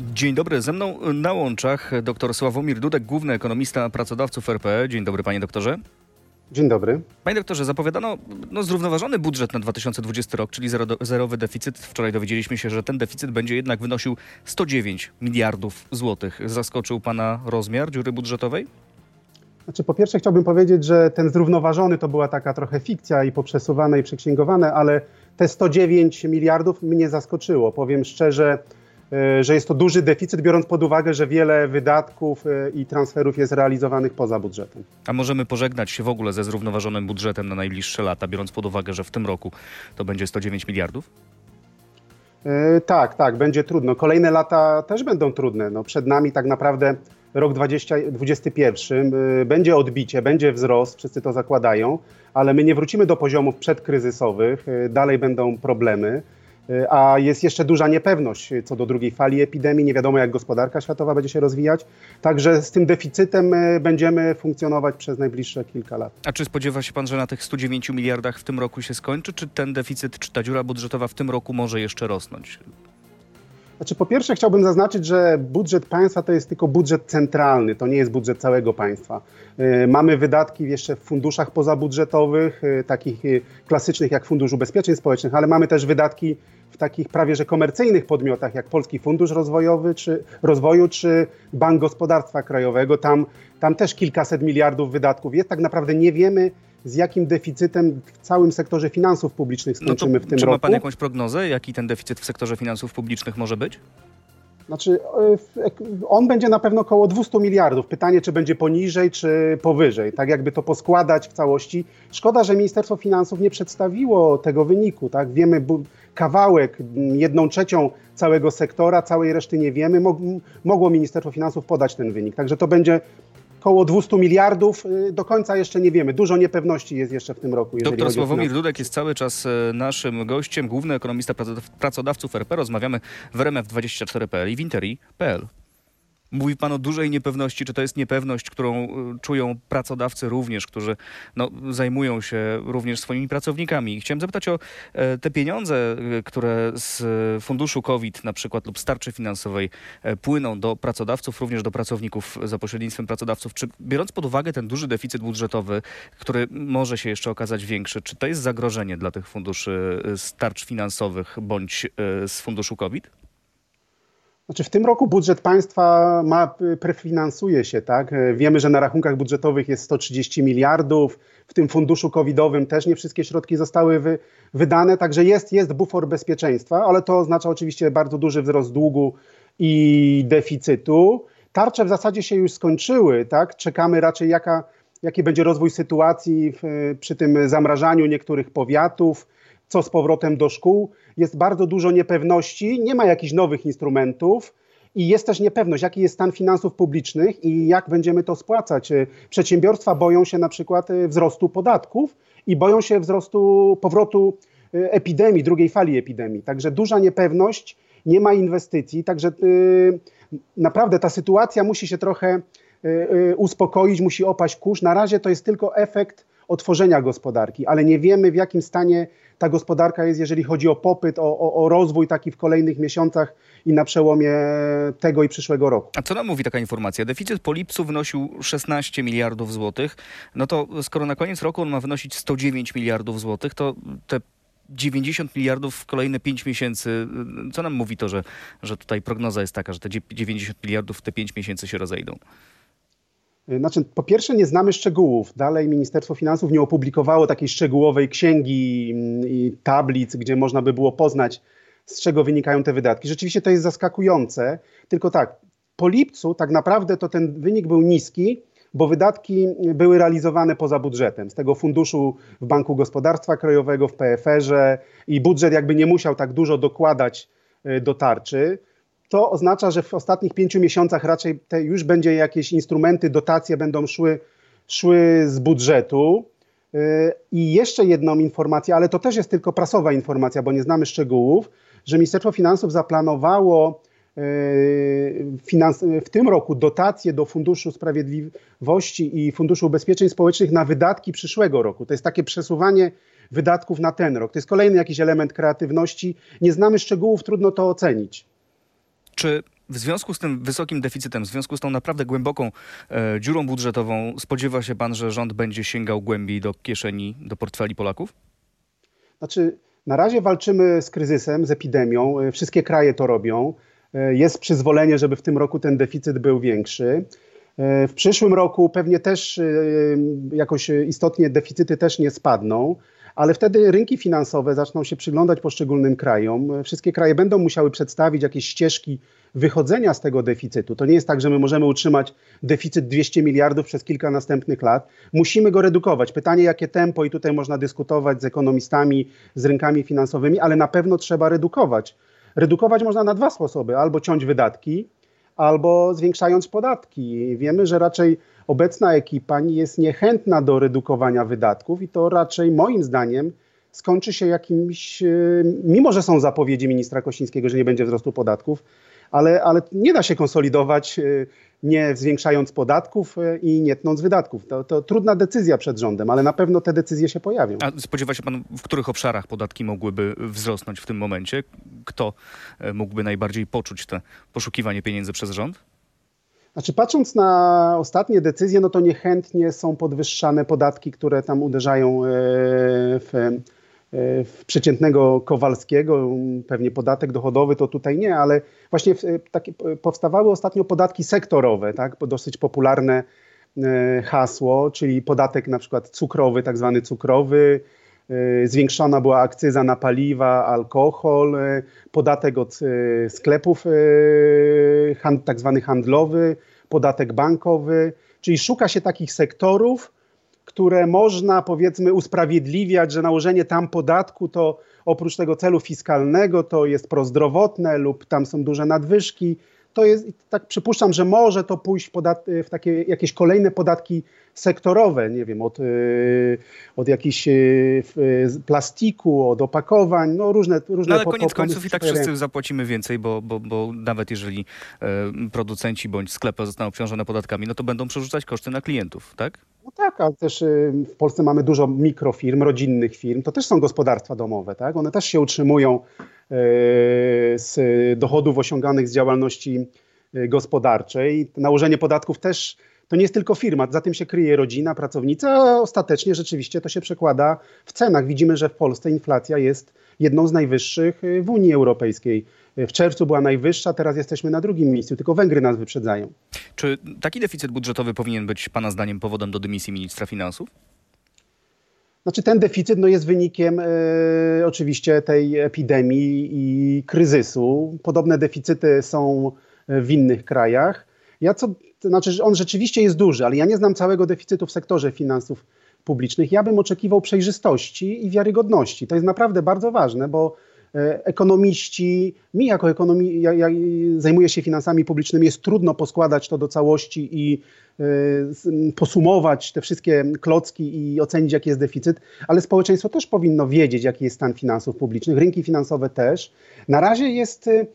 Dzień dobry, ze mną na łączach dr Sławomir Dudek, główny ekonomista pracodawców RP. Dzień dobry panie doktorze. Dzień dobry. Panie doktorze, zapowiadano no, zrównoważony budżet na 2020 rok, czyli zero, zerowy deficyt. Wczoraj dowiedzieliśmy się, że ten deficyt będzie jednak wynosił 109 miliardów złotych. Zaskoczył pana rozmiar dziury budżetowej? Znaczy, po pierwsze chciałbym powiedzieć, że ten zrównoważony to była taka trochę fikcja i poprzesuwane i przeksięgowane, ale te 109 miliardów mnie zaskoczyło. Powiem szczerze, e, że jest to duży deficyt, biorąc pod uwagę, że wiele wydatków e, i transferów jest realizowanych poza budżetem. A możemy pożegnać się w ogóle ze zrównoważonym budżetem na najbliższe lata, biorąc pod uwagę, że w tym roku to będzie 109 miliardów? E, tak, tak, będzie trudno. Kolejne lata też będą trudne. No, przed nami tak naprawdę rok 2021 y, będzie odbicie, będzie wzrost, wszyscy to zakładają, ale my nie wrócimy do poziomów przedkryzysowych, dalej będą problemy. A jest jeszcze duża niepewność co do drugiej fali epidemii. Nie wiadomo, jak gospodarka światowa będzie się rozwijać. Także z tym deficytem będziemy funkcjonować przez najbliższe kilka lat. A czy spodziewa się pan, że na tych 109 miliardach w tym roku się skończy? Czy ten deficyt, czy ta dziura budżetowa w tym roku może jeszcze rosnąć? Znaczy, po pierwsze chciałbym zaznaczyć, że budżet państwa to jest tylko budżet centralny, to nie jest budżet całego państwa. Y, mamy wydatki jeszcze w funduszach pozabudżetowych, y, takich y, klasycznych jak Fundusz Ubezpieczeń Społecznych, ale mamy też wydatki w takich prawie że komercyjnych podmiotach jak Polski Fundusz Rozwojowy czy Rozwoju czy Bank Gospodarstwa Krajowego. Tam, tam też kilkaset miliardów wydatków jest. Tak naprawdę nie wiemy, z jakim deficytem w całym sektorze finansów publicznych skończymy no w tym czy roku. Czy ma Pan jakąś prognozę, jaki ten deficyt w sektorze finansów publicznych może być? Znaczy, e, on będzie na pewno około 200 miliardów. Pytanie, czy będzie poniżej, czy powyżej. Tak jakby to poskładać w całości. Szkoda, że Ministerstwo Finansów nie przedstawiło tego wyniku. Tak? Wiemy kawałek, jedną trzecią całego sektora, całej reszty nie wiemy. Mogło Ministerstwo Finansów podać ten wynik. Także to będzie około 200 miliardów. Y, do końca jeszcze nie wiemy. Dużo niepewności jest jeszcze w tym roku. Doktor Sławomir Dudek jest cały czas e, naszym gościem, główny ekonomista pracodawców RP. Rozmawiamy w RMF24.pl i w interi.pl. Mówi Pan o dużej niepewności. Czy to jest niepewność, którą y, czują pracodawcy również, którzy no, zajmują się również swoimi pracownikami? Chciałem zapytać o e, te pieniądze, y, które z funduszu COVID na przykład lub starczy finansowej e, płyną do pracodawców, również do pracowników za pośrednictwem pracodawców. Czy biorąc pod uwagę ten duży deficyt budżetowy, który może się jeszcze okazać większy, czy to jest zagrożenie dla tych funduszy y, starcz finansowych bądź z funduszu COVID? Znaczy w tym roku budżet państwa ma, prefinansuje się, tak? Wiemy, że na rachunkach budżetowych jest 130 miliardów, w tym funduszu covidowym też nie wszystkie środki zostały wy, wydane, także jest, jest bufor bezpieczeństwa, ale to oznacza oczywiście bardzo duży wzrost długu i deficytu. Tarcze w zasadzie się już skończyły, tak? Czekamy raczej jaka, jaki będzie rozwój sytuacji w, przy tym zamrażaniu niektórych powiatów, co z powrotem do szkół. Jest bardzo dużo niepewności, nie ma jakichś nowych instrumentów. I jest też niepewność, jaki jest stan finansów publicznych i jak będziemy to spłacać. Przedsiębiorstwa boją się na przykład e, wzrostu podatków i boją się wzrostu powrotu e, epidemii, drugiej fali epidemii. Także duża niepewność, nie ma inwestycji. Także naprawdę ta sytuacja musi się trochę uspokoić, musi opaść kurz. Na razie to jest tylko efekt otworzenia gospodarki, ale nie wiemy w jakim stanie ta gospodarka jest, jeżeli chodzi o popyt, o, o, o rozwój taki w kolejnych miesiącach i na przełomie tego i przyszłego roku. A co nam mówi taka informacja? Deficyt po lipcu wynosił 16 miliardów złotych. No to skoro na koniec roku on ma wynosić 109 miliardów złotych, to te 90 miliardów w kolejne 5 miesięcy. Co nam mówi to, że, że tutaj prognoza jest taka, że te 90 miliardów w te 5 miesięcy się rozejdą? Y, znaczy, po pierwsze, nie znamy szczegółów. Dalej Ministerstwo Finansów nie opublikowało takiej szczegółowej księgi mm, i tablic, gdzie można by było poznać, z czego wynikają te wydatki. Rzeczywiście to jest zaskakujące. Tylko tak, po lipcu tak naprawdę to ten wynik był niski, bo wydatki były realizowane poza budżetem. Z tego funduszu w Banku Gospodarstwa Krajowego, w PFR-ze i budżet jakby nie musiał tak dużo dokładać y, do tarczy to oznacza, że w ostatnich pięciu miesiącach raczej te już będzie jakieś instrumenty, dotacje będą szły, szły z budżetu. Y, I jeszcze jedną informację, ale to też jest tylko prasowa informacja, bo nie znamy szczegółów, że Ministerstwo Finansów zaplanowało y, w tym roku dotacje do Funduszu Sprawiedliwości i Funduszu Ubezpieczeń Społecznych na wydatki przyszłego roku. To jest takie przesuwanie wydatków na ten rok. To jest kolejny jakiś element kreatywności. Nie znamy szczegółów, trudno to ocenić. Czy W związku z tym wysokim deficytem, w związku z tą naprawdę głęboką e, dziurą budżetową, spodziewa się pan, że rząd będzie sięgał głębiej do kieszeni, do portfeli Polaków? Znaczy, na razie walczymy z kryzysem, z epidemią. E, wszystkie kraje to robią. E, jest przyzwolenie, żeby w tym roku ten deficyt był większy. E, w przyszłym roku pewnie też jakoś istotnie deficyty też nie spadną, ale wtedy rynki finansowe zaczną się przyglądać poszczególnym krajom. Wszystkie kraje będą musiały przedstawić jakieś ścieżki wychodzenia z tego deficytu. To nie jest tak, że my możemy utrzymać deficyt 200 miliardów przez kilka następnych lat. Musimy go redukować. Pytanie, jakie tempo, i tutaj można dyskutować z ekonomistami, z rynkami finansowymi, ale na pewno trzeba redukować. Redukować można na dwa sposoby: albo ciąć wydatki, albo zwiększając podatki. Wiemy, że raczej obecna ekipa jest niechętna do redukowania wydatków i to raczej moim zdaniem skończy się jakimś, e, mimo że są zapowiedzi ministra Kosińskiego, że nie będzie wzrostu podatków, ale, ale nie da się konsolidować e, nie zwiększając podatków e, i nie tnąc wydatków. To, to trudna decyzja przed rządem, ale na pewno te decyzje się pojawią. A spodziewa się pan, w których obszarach podatki mogłyby wzrosnąć w tym momencie? Kto e, mógłby najbardziej poczuć te poszukiwanie pieniędzy przez rząd? Znaczy, patrząc na ostatnie decyzje, no to niechętnie są podwyższane podatki, które tam uderzają w E, w przeciętnego Kowalskiego, pewnie podatek dochodowy to tutaj nie, ale właśnie takie, powstawały ostatnio podatki sektorowe, tak, dosyć popularne e, hasło, czyli podatek na przykład cukrowy, tak zwany cukrowy, e, zwiększona była akcyza na paliwa, alkohol, podatek od sklepów, tak zwany handlowy, podatek bankowy, czyli szuka się takich sektorów, które można powiedzmy usprawiedliwiać, że nałożenie tam podatku to oprócz tego celu fiskalnego to jest prozdrowotne lub tam są duże nadwyżki. To jest, tak przypuszczam, że może to pójść w, takie jakieś kolejne podatki sektorowe, nie wiem, od, y, od jakichś y, plastiku, od opakowań, no różne, różne no ale koniec końców i tak wszyscy zapłacimy więcej, bo, bo, bo nawet jeżeli e, producenci bądź sklepy zostaną obciążone podatkami, no to będą przerzucać koszty na klientów, tak? No tak, a też y, w Polsce mamy dużo mikrofirm, rodzinnych firm, to też są gospodarstwa domowe, tak? One też się utrzymują z dochodów osiąganych z działalności gospodarczej. Nałożenie podatków też to nie jest tylko firma, za tym się kryje rodzina, pracownicy, a ostatecznie rzeczywiście to się przekłada w cenach. Widzimy, że w Polsce inflacja jest jedną z najwyższych y, w Unii Europejskiej. W czerwcu była najwyższa, teraz jesteśmy na drugim miejscu, tylko Węgry nas wyprzedzają. Czy taki deficyt budżetowy powinien być Pana zdaniem powodem do dymisji ministra finansów? Znaczy ten deficyt no, jest wynikiem e, oczywiście tej epidemii i kryzysu. Podobne deficyty są w innych krajach. Ja co, to znaczy, on rzeczywiście jest duży, ale ja nie znam całego deficytu w sektorze finansów publicznych. Ja bym oczekiwał przejrzystości i wiarygodności. To jest naprawdę bardzo ważne, bo ekonomiści, mi jako ekonomi, ja, ja zajmuję się finansami publicznymi, jest trudno poskładać to do całości i y, posumować te wszystkie klocki i ocenić, jaki jest deficyt, ale społeczeństwo też powinno wiedzieć, jaki jest stan finansów publicznych, rynki finansowe też. Na razie jest y,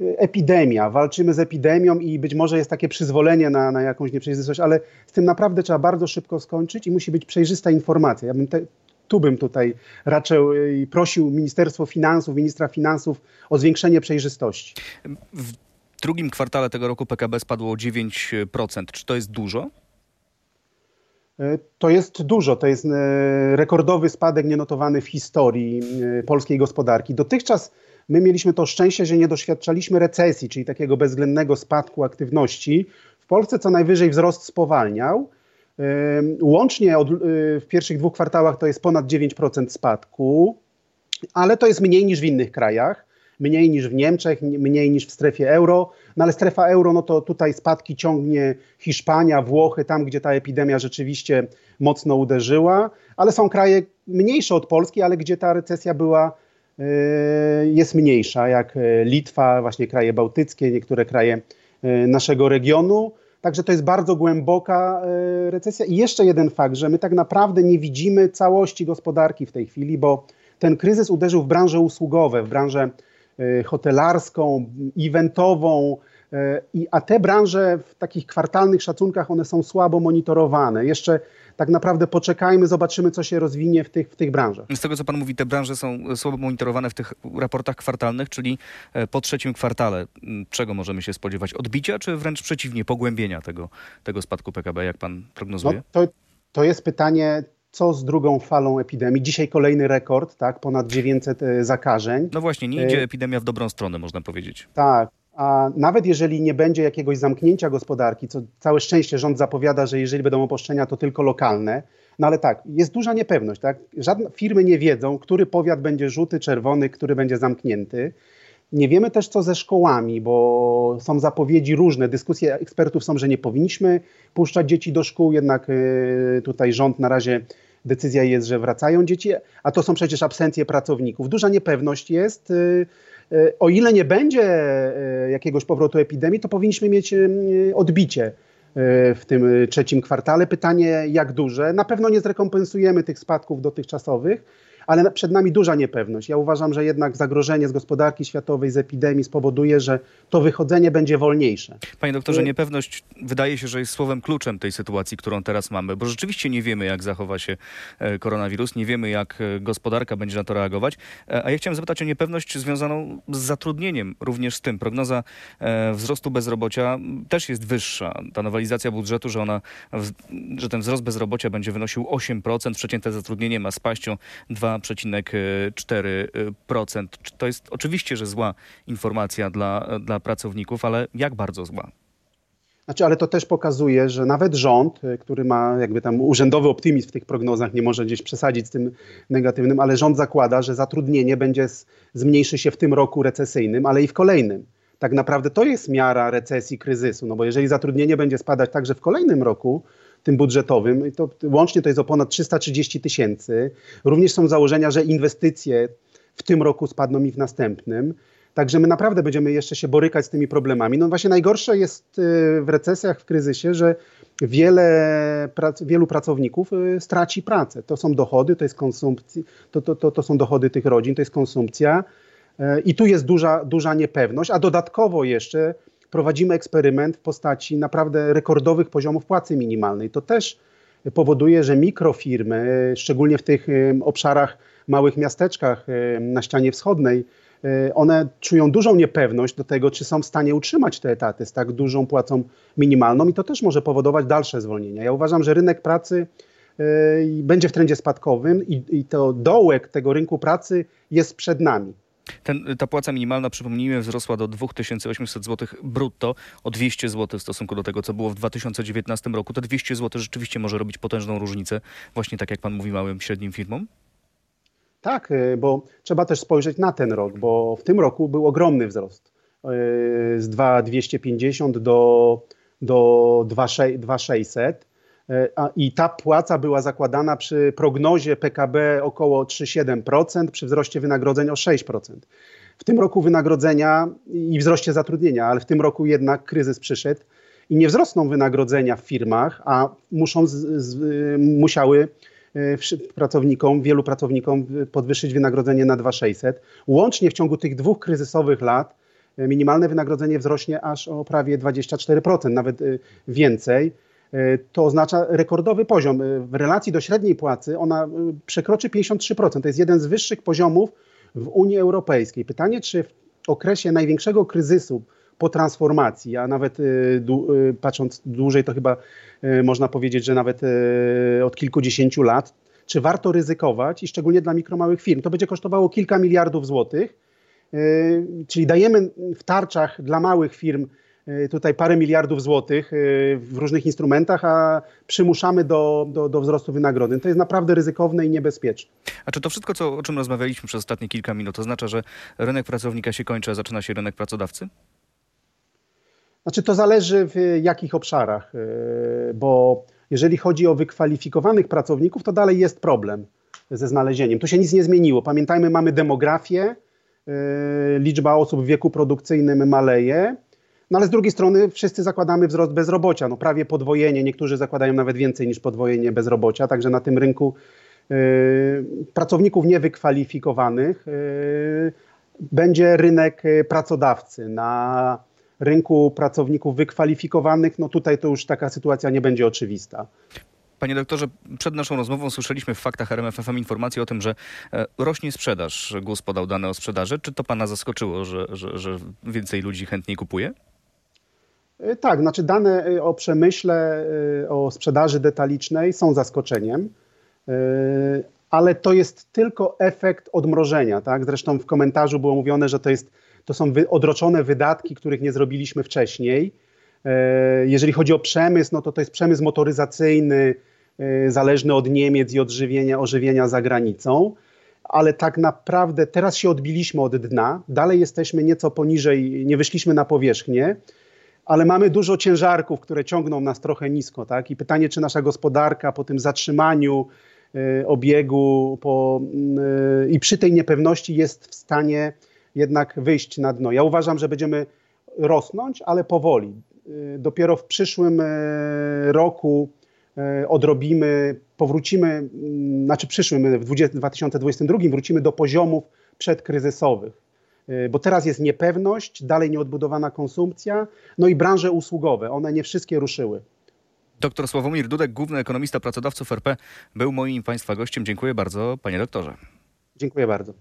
epidemia, walczymy z epidemią i być może jest takie przyzwolenie na, na jakąś nieprzejrzystość, ale z tym naprawdę trzeba bardzo szybko skończyć i musi być przejrzysta informacja. Ja bym te, tu bym tutaj raczej y, prosił Ministerstwo Finansów, ministra finansów o zwiększenie przejrzystości. W drugim kwartale tego roku PKB spadło o 9%. Czy to jest dużo? To jest dużo, to jest rekordowy spadek nienotowany w historii polskiej gospodarki. Dotychczas My mieliśmy to szczęście, że nie doświadczaliśmy recesji, czyli takiego bezwzględnego spadku aktywności. W Polsce co najwyżej wzrost spowalniał. Łącznie od, y, w pierwszych dwóch kwartałach to jest ponad 9% spadku, ale to jest mniej niż w innych krajach, mniej niż w Niemczech, mniej niż w strefie euro. No ale strefa euro, no to tutaj spadki ciągnie Hiszpania, Włochy, tam gdzie ta epidemia rzeczywiście mocno uderzyła, ale są kraje mniejsze od Polski, ale gdzie ta recesja była E, jest mniejsza, jak e, Litwa, właśnie kraje bałtyckie, niektóre kraje e, naszego regionu. Także to jest bardzo głęboka recesja. I jeszcze jeden fakt, że my tak naprawdę nie widzimy całości gospodarki w tej chwili, bo ten kryzys uderzył w branże usługowe, w branżę hotelarską, eventową, I, a te branże w takich kwartalnych szacunkach one są słabo monitorowane. Jeszcze tak naprawdę poczekajmy, zobaczymy, co się rozwinie w tych, w tych branżach. Z tego, co pan mówi, te branże są słabo monitorowane w tych raportach kwartalnych, czyli e, po trzecim kwartale. Czego możemy się spodziewać? Odbicia, czy wręcz przeciwnie, pogłębienia tego, tego spadku PKB, jak pan prognozuje? No, to, to jest pytanie, co z drugą falą epidemii. Dzisiaj kolejny rekord, tak, ponad 900 e, zakażeń. No właśnie, nie idzie epidemia w dobrą stronę, można powiedzieć. Tak, a nawet jeżeli nie będzie jakiegoś zamknięcia gospodarki, co całe szczęście rząd zapowiada, że jeżeli będą opuszczenia, to tylko lokalne, no ale tak, jest duża niepewność, tak? Żadne firmy nie wiedzą, który powiat będzie żółty, czerwony, który będzie zamknięty. Nie wiemy też, co ze szkołami, bo są zapowiedzi różne. Dyskusje ekspertów są, że nie powinniśmy puszczać dzieci do szkół, jednak y, tutaj rząd na razie decyzja jest, że wracają dzieci, a to są przecież absencje pracowników. Duża niepewność jest. Y, o ile nie będzie jakiegoś powrotu epidemii, to powinniśmy mieć odbicie w tym trzecim kwartale. Pytanie, jak duże? Na pewno nie zrekompensujemy tych spadków dotychczasowych ale przed nami duża niepewność. Ja uważam, że jednak zagrożenie z gospodarki światowej, z epidemii spowoduje, że to wychodzenie będzie wolniejsze. Panie doktorze, niepewność wydaje się, że jest słowem kluczem tej sytuacji, którą teraz mamy, bo rzeczywiście nie wiemy, jak zachowa się e, koronawirus, nie wiemy, jak e, gospodarka będzie na to reagować. E, a ja chciałem zapytać o niepewność związaną z zatrudnieniem, również z tym. Prognoza wzrostu bezrobocia też jest wyższa. Ta nowelizacja budżetu, że, ona, że ten wzrost bezrobocia będzie wynosił 8%, przeciętne zatrudnienie ma spaść o 2 2,4%. To jest oczywiście, że zła informacja dla, dla pracowników, ale jak bardzo zła? Znaczy, ale to też pokazuje, że nawet rząd, który ma jakby tam urzędowy optymizm w tych prognozach, nie może gdzieś przesadzić z tym negatywnym, ale rząd zakłada, że zatrudnienie będzie zmniejszy się w tym roku recesyjnym, ale i w kolejnym. Tak naprawdę to jest miara recesji, kryzysu, no bo jeżeli zatrudnienie będzie spadać także w kolejnym roku, tym budżetowym. To łącznie to jest o ponad 330 tysięcy. Również są założenia, że inwestycje w tym roku spadną i w następnym. Także my naprawdę będziemy jeszcze się borykać z tymi problemami. No właśnie najgorsze jest y, w recesjach, w kryzysie, że wiele, wielu pracowników y, straci pracę. To są dochody, to jest konsumpcja, to, to, to, to są dochody tych rodzin, to jest konsumpcja. Y, I tu jest duża, duża niepewność, a dodatkowo jeszcze prowadzimy eksperyment w postaci naprawdę rekordowych poziomów płacy minimalnej. To też powoduje, że mikrofirmy, szczególnie w tych obszarach, małych miasteczkach na ścianie wschodniej, e, one czują dużą niepewność do tego, czy są w stanie utrzymać te etaty z tak dużą płacą minimalną i to też może powodować dalsze zwolnienia. Ja uważam, że rynek pracy e, będzie w trendzie spadkowym i, i to dołek tego rynku pracy jest przed nami. Ten, ta płaca minimalna, przypomnijmy, wzrosła do 2800 zł brutto, o 200 zł w stosunku do tego, co było w 2019 roku. Te 200 zł rzeczywiście może robić potężną różnicę, właśnie tak jak pan mówi, małym, średnim firmom? Tak, y, bo trzeba też spojrzeć na ten rok, bo w tym roku był ogromny wzrost y, z 2,250 do, do 2,600. E, I ta płaca była zakładana przy prognozie PKB około 3,7%, przy wzroście wynagrodzeń o 6%. W tym roku wynagrodzenia i wzroście zatrudnienia, ale w tym roku jednak kryzys przyszedł i nie wzrosną wynagrodzenia w firmach, a muszą z, z, musiały e, pracownikom, wielu pracownikom podwyższyć wynagrodzenie na 2,600. Łącznie w ciągu tych dwóch kryzysowych lat e, minimalne wynagrodzenie wzrośnie aż o prawie 24%, nawet więcej. E, to oznacza rekordowy poziom. E, w relacji do średniej płacy ona e, przekroczy 53%. To jest jeden z wyższych poziomów w Unii Europejskiej. Pytanie, czy w okresie największego kryzysu po transformacji, a nawet patrząc dłużej, to chyba można powiedzieć, że nawet od kilkudziesięciu lat, czy warto ryzykować i szczególnie dla mikromałych firm. To będzie kosztowało kilka miliardów złotych, czyli dajemy w tarczach dla małych firm tutaj parę miliardów złotych y, w różnych instrumentach, a przymuszamy do, do, do wzrostu wynagrodzeń. To jest naprawdę ryzykowne i niebezpieczne. A czy to wszystko, co, o czym rozmawialiśmy przez ostatnie kilka minut, oznacza, że rynek pracownika się kończy, a zaczyna się rynek pracodawcy? Znaczy to zależy w jakich obszarach, y, bo jeżeli chodzi o wykwalifikowanych pracowników, to dalej jest problem ze znalezieniem. Tu się nic nie zmieniło. Pamiętajmy, mamy demografię, liczba osób w wieku produkcyjnym maleje, no ale z drugiej strony wszyscy zakładamy wzrost bezrobocia, no prawie podwojenie, niektórzy zakładają nawet więcej niż podwojenie bezrobocia, także na tym rynku y, pracowników niewykwalifikowanych y, będzie rynek y, pracodawcy na rynku pracowników wykwalifikowanych, no tutaj to już taka sytuacja nie będzie oczywista. Panie doktorze, przed naszą rozmową słyszeliśmy w faktach RMFFM informację o tym, że e, rośnie sprzedaż. GUS podał dane o sprzedaży. Czy to pana zaskoczyło, że, że, że więcej ludzi chętniej kupuje? Y, Tak, znaczy dane y, o przemyśle, y, o sprzedaży detalicznej są zaskoczeniem, ale to jest tylko efekt odmrożenia. Tak? Zresztą w komentarzu było mówione, że to, jest, to są odroczone wydatki, których nie zrobiliśmy wcześniej. Jeżeli chodzi o przemysł, no to to jest przemysł motoryzacyjny, zależny od Niemiec i od żywienia, ożywienia za granicą. Ale tak naprawdę teraz się odbiliśmy od dna, dalej jesteśmy nieco poniżej, nie wyszliśmy na powierzchnię ale mamy dużo ciężarków, które ciągną nas trochę nisko. Tak? I pytanie, czy nasza gospodarka po tym zatrzymaniu y, obiegu po, y, i przy tej niepewności jest w stanie jednak wyjść na dno. Ja uważam, że będziemy rosnąć, ale powoli. Y, dopiero w przyszłym y, roku y, odrobimy, powrócimy, mm, znaczy przyszłym, w 20, 2022 wrócimy do poziomów przedkryzysowych. Y, bo teraz jest niepewność, dalej nieodbudowana konsumpcja, no i branże usługowe, one nie wszystkie ruszyły. Doktor Sławomir Dudek, główny ekonomista pracodawców RP, był moim państwa gościem. Dziękuję bardzo, panie doktorze. Dziękuję bardzo.